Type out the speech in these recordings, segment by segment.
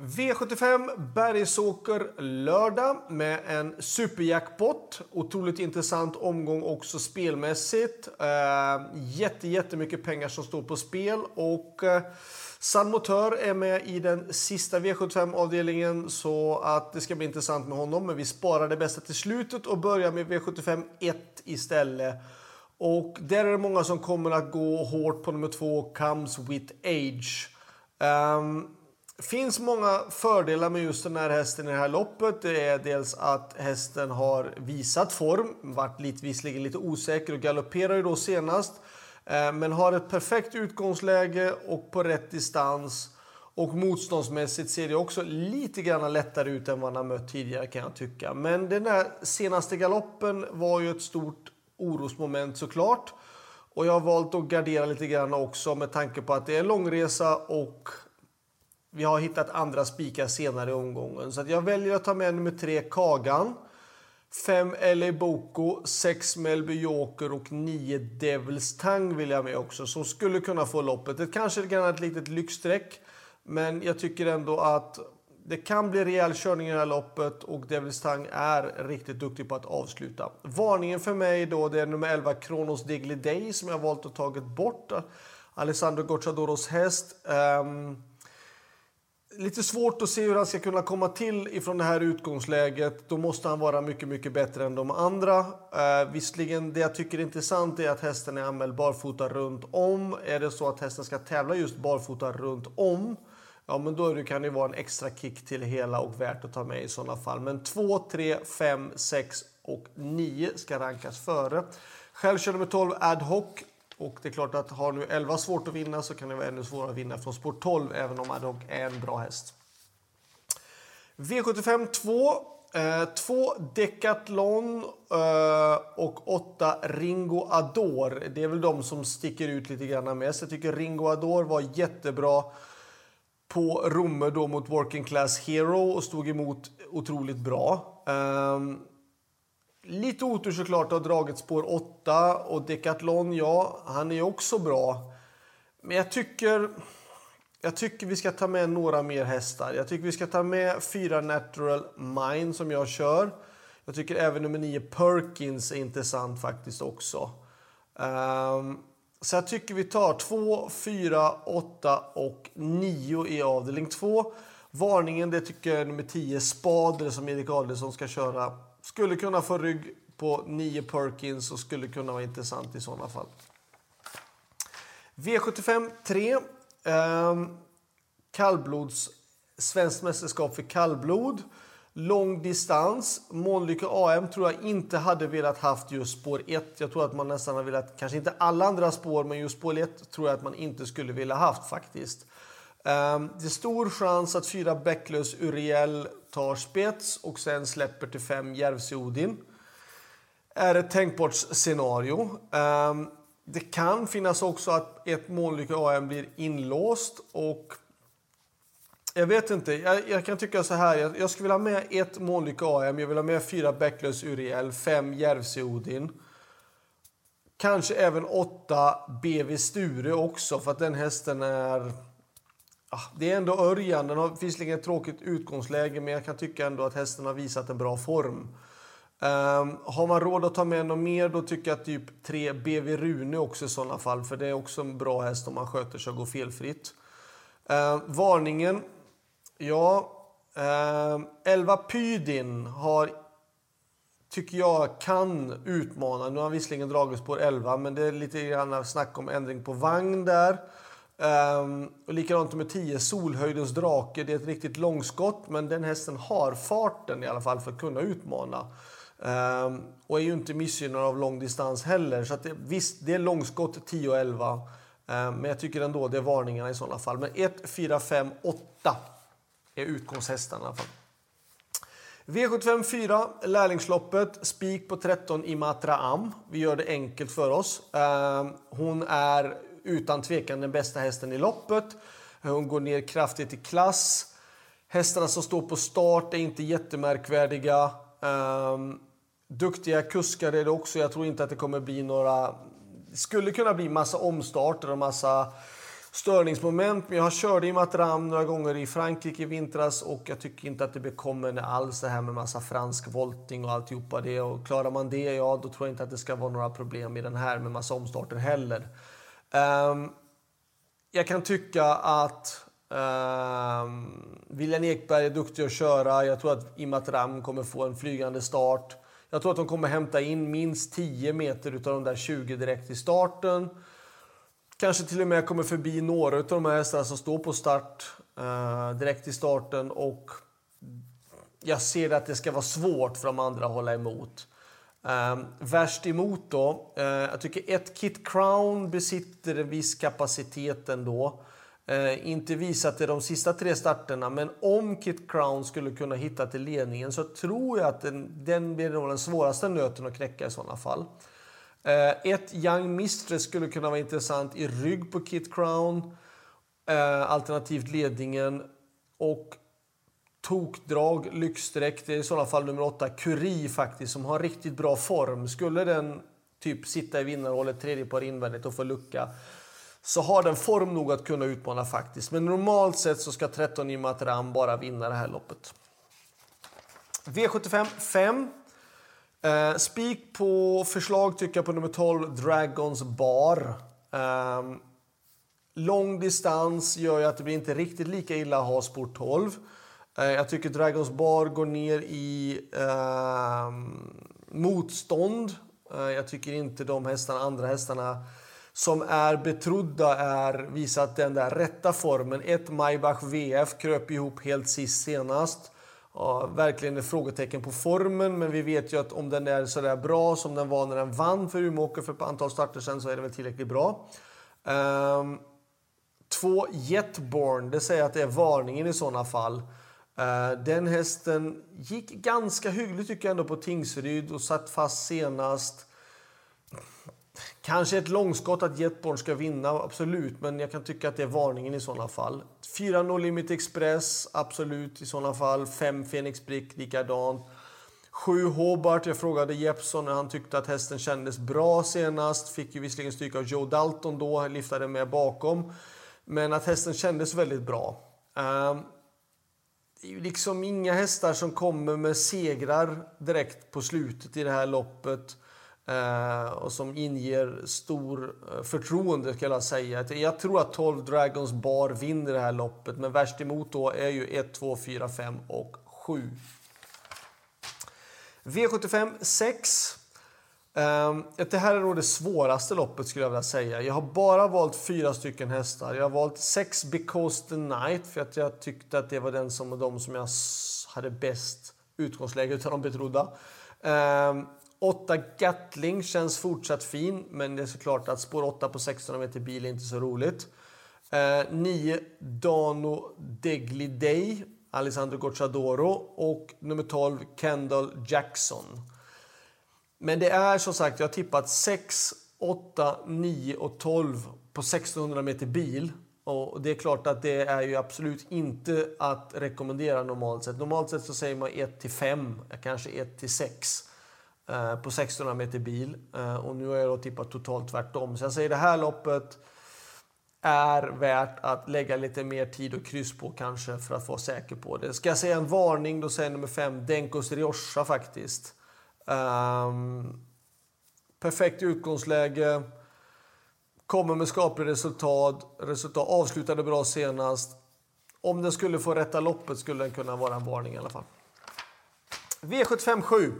V75 Bergsåker lördag med en superjackpot. Otroligt intressant omgång också spelmässigt. Eh, jätte, jättemycket pengar som står på spel. Och eh, San Motör är med i den sista V75-avdelningen så att det ska bli intressant med honom. Men vi sparar det bästa till slutet och börjar med V75 1 istället. Och där är det många som kommer att gå hårt på nummer två, Comes with Age. Um, finns många fördelar med just den här hästen i det här loppet. Det är dels att hästen har visat form, varit lite, visserligen lite osäker och galopperar ju då senast. Eh, men har ett perfekt utgångsläge och på rätt distans. Och motståndsmässigt ser det också lite grann lättare ut än vad han har mött tidigare kan jag tycka. Men den där senaste galoppen var ju ett stort orosmoment såklart. Och jag har valt att gardera lite grann också med tanke på att det är en långresa och vi har hittat andra spikar senare i omgången. Så jag väljer att ta med nummer tre, Kagan. 5 LA Boko, 6 Melby Joker och 9 Devils Tang vill jag med också. Som skulle kunna få loppet. Det kanske är ett litet lyxstreck. Men jag tycker ändå att det kan bli rejäl körning i det här loppet och Devils Tang är riktigt duktig på att avsluta. Varningen för mig då det är nummer 11 Kronos Degli Day som jag valt att tagit bort. Alessandro Gocciadoros häst. Um, lite svårt att se hur han ska kunna komma till ifrån det här utgångsläget. Då måste han vara mycket, mycket bättre än de andra. Eh, visserligen, det jag tycker är intressant är att hästen är anmäld barfota runt om. Är det så att hästen ska tävla just barfota runt om, ja men då kan det vara en extra kick till hela och värt att ta med i sådana fall. Men 2, 3, 5, 6 och 9 ska rankas före. Själv kör nummer 12 Ad Hoc och det är klart att har nu 11 svårt att vinna så kan det vara ännu svårare att vinna från sport 12 även om Adog är en bra häst. V75 2. Eh, två Decathlon eh, och åtta Ringo Ador. Det är väl de som sticker ut lite grann mest. Jag tycker Ringo Ador var jättebra på Romme då mot Working Class Hero och stod emot otroligt bra. Eh, Lite otur såklart att ha dragit spår 8 och Decathlon, ja, han är också bra. Men jag tycker, jag tycker vi ska ta med några mer hästar. Jag tycker vi ska ta med fyra Natural Mind som jag kör. Jag tycker även nummer 9 Perkins är intressant faktiskt också. Um, så jag tycker vi tar 2, 4, 8 och 9 i avdelning 2. Varningen det tycker jag är nummer 10 Spader som Erik Adelsson ska köra skulle kunna få rygg på 9 Perkins och skulle kunna vara intressant i sådana fall. V75 3. Eh, kallblods svenskt mästerskap för kallblod. Lång distans. Månlycke AM tror jag inte hade velat haft just spår 1. Jag tror att man nästan har velat, kanske inte alla andra spår, men just spår 1 tror jag att man inte skulle vilja haft faktiskt. Um, det är stor chans att fyra Bäcklös Uriel tar spets och sen släpper till fem Järvsö-Odin. är ett tänkbart scenario. Ehm, det kan finnas också att ett Månlycke AM blir inlåst och jag vet inte. Jag, jag, kan tycka så här. Jag, jag skulle vilja ha med ett Månlykke AM. Jag vill ha med fyra Bäcklös Uriel, fem Järvsö-Odin. Kanske även åtta BV Sture också för att den hästen är Ah, det är ändå Örjan. Den har visserligen ett tråkigt utgångsläge men jag kan tycka ändå att hästen har visat en bra form. Um, har man råd att ta med något mer då tycker jag typ 3 BV Rune också i sådana fall. För det är också en bra häst om man sköter sig och går felfritt. Uh, varningen. Ja, ehm, uh, 11 Pydin har tycker jag kan utmana. Nu har han visserligen dragit spår 11 men det är lite grann snack om ändring på vagn där. Um, och likadant med 10, Solhöjdens drake. Det är ett riktigt långskott, men den hästen har farten i alla fall för att kunna utmana. Um, och är ju inte missgynnad av lång distans heller. Så det, visst, det är långskott 10 och 11. Um, ehm, men jag tycker ändå det är varningarna i sådana fall. Men 1, 4, 5, 8 är utgångshästarna i alla fall. V75 4, lärlingsloppet, spik på 13 i Matra Am. Vi gör det enkelt för oss. Hon är utan tvekan den bästa hästen i loppet. Hon går ner kraftigt i klass. Hästarna som står på start är inte jättemärkvärdiga. Um, duktiga kuskar är det också. Jag tror inte att det kommer bli några... Det skulle kunna bli massa omstarter och massa störningsmoment. Men jag körde i Matram några gånger i Frankrike i vintras och jag tycker inte att det bekommer alls det här med massa fransk voltning och alltihopa det. Och klarar man det, ja då tror jag inte att det ska vara några problem i den här med massa omstarter heller. Um, jag kan tycka att um, William Ekberg är duktig att köra. Jag tror att Imatram kommer få en flygande start. Jag tror att de kommer hämta in minst 10 meter av de där 20 direkt i starten. Kanske till och med kommer förbi några av de här hästarna som står på start uh, direkt i starten. Och jag ser att det ska vara svårt för de andra att hålla emot. Um, värst emot då, uh, jag tycker ett Kit Crown besitter en viss kapacitet ändå. Uh, inte visat det de sista tre starterna, men om Kit Crown skulle kunna hitta till ledningen så tror jag att den, den blir nog den svåraste nöten att knäcka i sådana fall. Uh, ett Young Mistress skulle kunna vara intressant i rygg på Kit Crown, alternativt ledningen. Och tokdrag, lyxstreck. Det är i sådana fall nummer åtta, Curie faktiskt, som har riktigt bra form. Skulle den typ sitta i vinnarhålet, tredje par invändigt och få lucka så har den form nog att kunna utmana faktiskt. Men normalt sett så ska 13 Imat Ram bara vinna det här loppet. V75 5. Eh, spik på förslag tycker jag på nummer 12, Dragons Bar. Eh, lång distans gör ju att det blir inte riktigt lika illa att ha spår 12. Eh, jag tycker Dragons Bar går ner i ehm, eh, motstånd. Jag tycker inte de hästarna, andra hästarna som är betrodda är visat den där rätta formen. Ett Maybach VF kröp ihop helt sist senast. Ja, verkligen ett frågetecken på formen, men vi vet ju att om den är så där bra som den var när den vann för Umeåker för ett antal starter sen så är den väl tillräckligt bra. Um, två Jetborn, det säger att det är varningen i sådana fall. Eh, den hästen gick ganska hyggligt tycker jag ändå på Tingsryd och satt fast senast. Kanske ett långskott att Jetborn ska vinna, absolut, men jag kan tycka att det är varningen i sådana fall. 4 No Limit Express, absolut i sådana fall. 5 Phoenix Brick, likadant. 7 Hobart, jag frågade Jeppson när han tyckte att hästen kändes bra senast. Fick ju visserligen stryk av Joe Dalton då, liftade med bakom. Men att hästen kändes väldigt bra. Ehm, det är ju liksom inga hästar som kommer med segrar direkt på slutet i det här loppet eh, och som inger stor eh, förtroende, ska jag säga. Jag tror att 12 Dragons Bar vinner det här loppet, men värst emot då är ju 1, 2, 4, 5 och 7. V75 6. Um, det här är nog det svåraste loppet skulle jag vilja säga. Jag har bara valt fyra stycken hästar. Jag har valt sex Because the Night för att jag tyckte att det var den som de som jag hade bäst utgångsläge utav de betrodda. Um, åtta Gatling känns fortsatt fin, men det är såklart att spår 8 på 16 meter bil är inte så roligt. Ehm, uh, 9 Dano Degli Day, Alessandro Gocciadoro och nummer 12 Kendall Jackson. Men det är som sagt, jag har tippat 6, 8, 9 och 12 på 1600 meter bil. Och det är klart att det är ju absolut inte att rekommendera normalt sett. Normalt sett så säger man 1 till 5, kanske 1 till 6 eh, på 1600 meter bil. Eh, och nu har jag då tippat totalt tvärtom. Så jag säger det här loppet är värt att lägga lite mer tid och kryss på kanske för att vara säker på det. Ska jag säga en varning, då säger jag nummer 5, Denkos Rioja faktiskt. Um, perfekt utgångsläge. Kommer med skapligt resultat. resultat. Avslutade bra senast. Om den skulle få rätta loppet skulle den kunna vara en varning i alla fall. V75.7.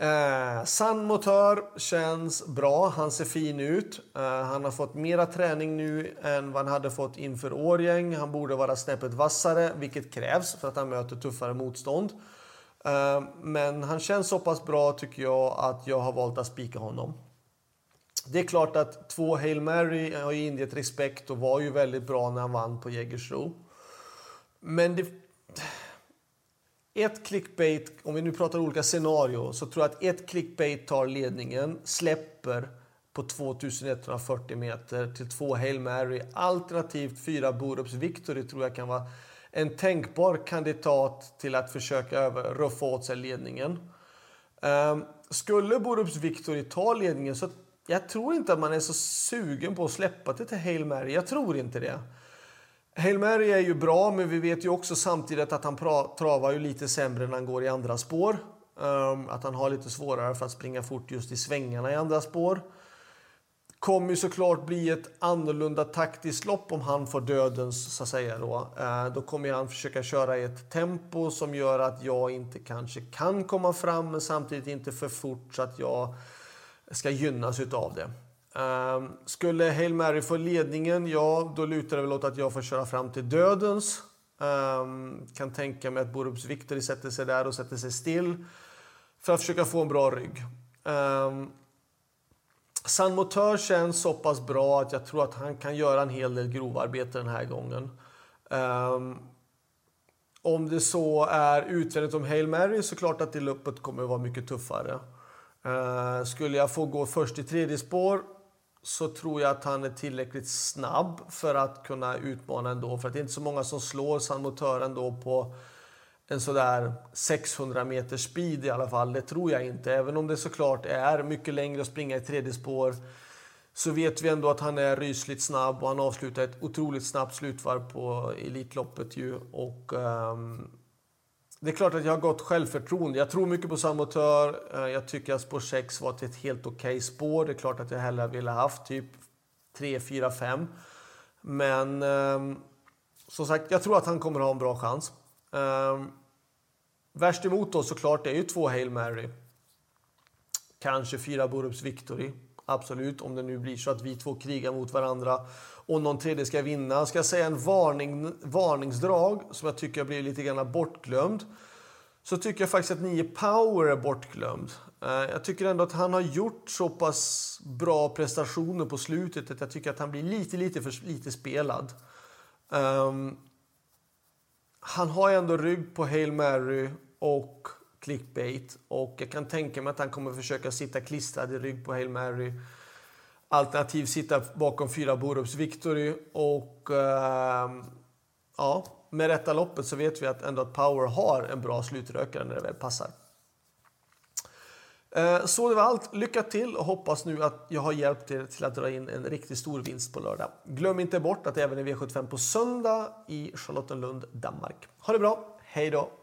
Eh, San Motör känns bra. Han ser fin ut. Eh, han har fått mera träning nu än vad han hade fått inför Årgäng. Han borde vara snäppet vassare, vilket krävs för att han möter tuffare motstånd. Eh, men han känns så pass bra tycker jag att jag har valt att spika honom. Det är klart att två Hail Mary har ingett respekt och var ju väldigt bra när han vann på Jägersro. Men det... Ett clickbait, om vi nu pratar olika scenarier, så tror jag att ett clickbait tar ledningen, släpper på 2140 meter till två Hail Mary. Alternativt fyra Borups Victory tror jag kan vara en tänkbar kandidat till att försöka ruffa åt sig ledningen. Um, skulle Borups Victory ta ledningen så jag tror inte att man är så sugen på att släppa det till Hail Mary. Jag tror inte det. Hail Mary är ju bra, men vi vet ju också samtidigt att han travar ju lite sämre när han går i andra spår. Um, att han har lite svårare för att springa fort just i svängarna i andra spår. Kommer ju såklart bli ett annorlunda taktiskt lopp om han får dödens, så att säga. Då, eh, då kommer han försöka köra i ett tempo som gör att jag inte kanske kan komma fram, men samtidigt inte för fort så att jag ska gynnas utav det. Ehm, skulle Hail Mary få ledningen, ja, då lutar det väl åt att jag får köra fram till dödens. Ehm, kan tänka mig att Borups Victory sätter sig där och sätter sig still för att försöka få en bra rygg. Ehm, San Motör känns så pass bra att jag tror att han kan göra en hel del grovarbete den här gången. Um, om det så är utvändigt om Hail Mary så klart att det loppet kommer att vara mycket tuffare. Uh, skulle jag få gå först i tredje spår så tror jag att han är tillräckligt snabb för att kunna utmana ändå. För att det är inte så många som slår San Motör ändå på en sådär 600 meters speed i alla fall. Det tror jag inte. Även om det såklart är mycket längre att springa i tredje spår så vet vi ändå att han är rysligt snabb och han avslutar ett otroligt snabbt slutvarv på Elitloppet ju. Och, um, det är klart att jag har gott självförtroende. Jag tror mycket på Samotör. Eh, jag tycker att spår 6 var ett helt okej okay spår. Det är klart att jag hellre ville haft typ 3, 4, 5. Men um, som sagt, jag tror att han kommer ha en bra chans. Um, värst emot oss såklart är ju två Hail Mary. Kanske fyra Borups Victory. Absolut, om det nu blir så att vi två krigar mot varandra och någon tredje ska vinna. Ska jag säga en varning, varningsdrag som jag tycker blir lite grann bortglömd. Så tycker jag faktiskt att Nio Power är bortglömd. Eh, jag tycker ändå att han har gjort så pass bra prestationer på slutet att jag tycker att han blir lite, lite för lite spelad. Um, han har ändå rygg på Hail Mary och clickbait. Och jag kan tänka mig att han kommer försöka sitta klistrad i rygg på Hail Mary. Alternativt sitta bakom fyra Borups Victory. Och eh, ja, med rätta loppet så vet vi att ändå att Power har en bra slutrökare när det väl passar. Eh, så det var allt. Lycka till och hoppas nu att jag har hjälpt er till att dra in en riktigt stor vinst på lördag. Glöm inte bort att det även är V75 på söndag i Charlottenlund, Danmark. Ha det bra. Hej då!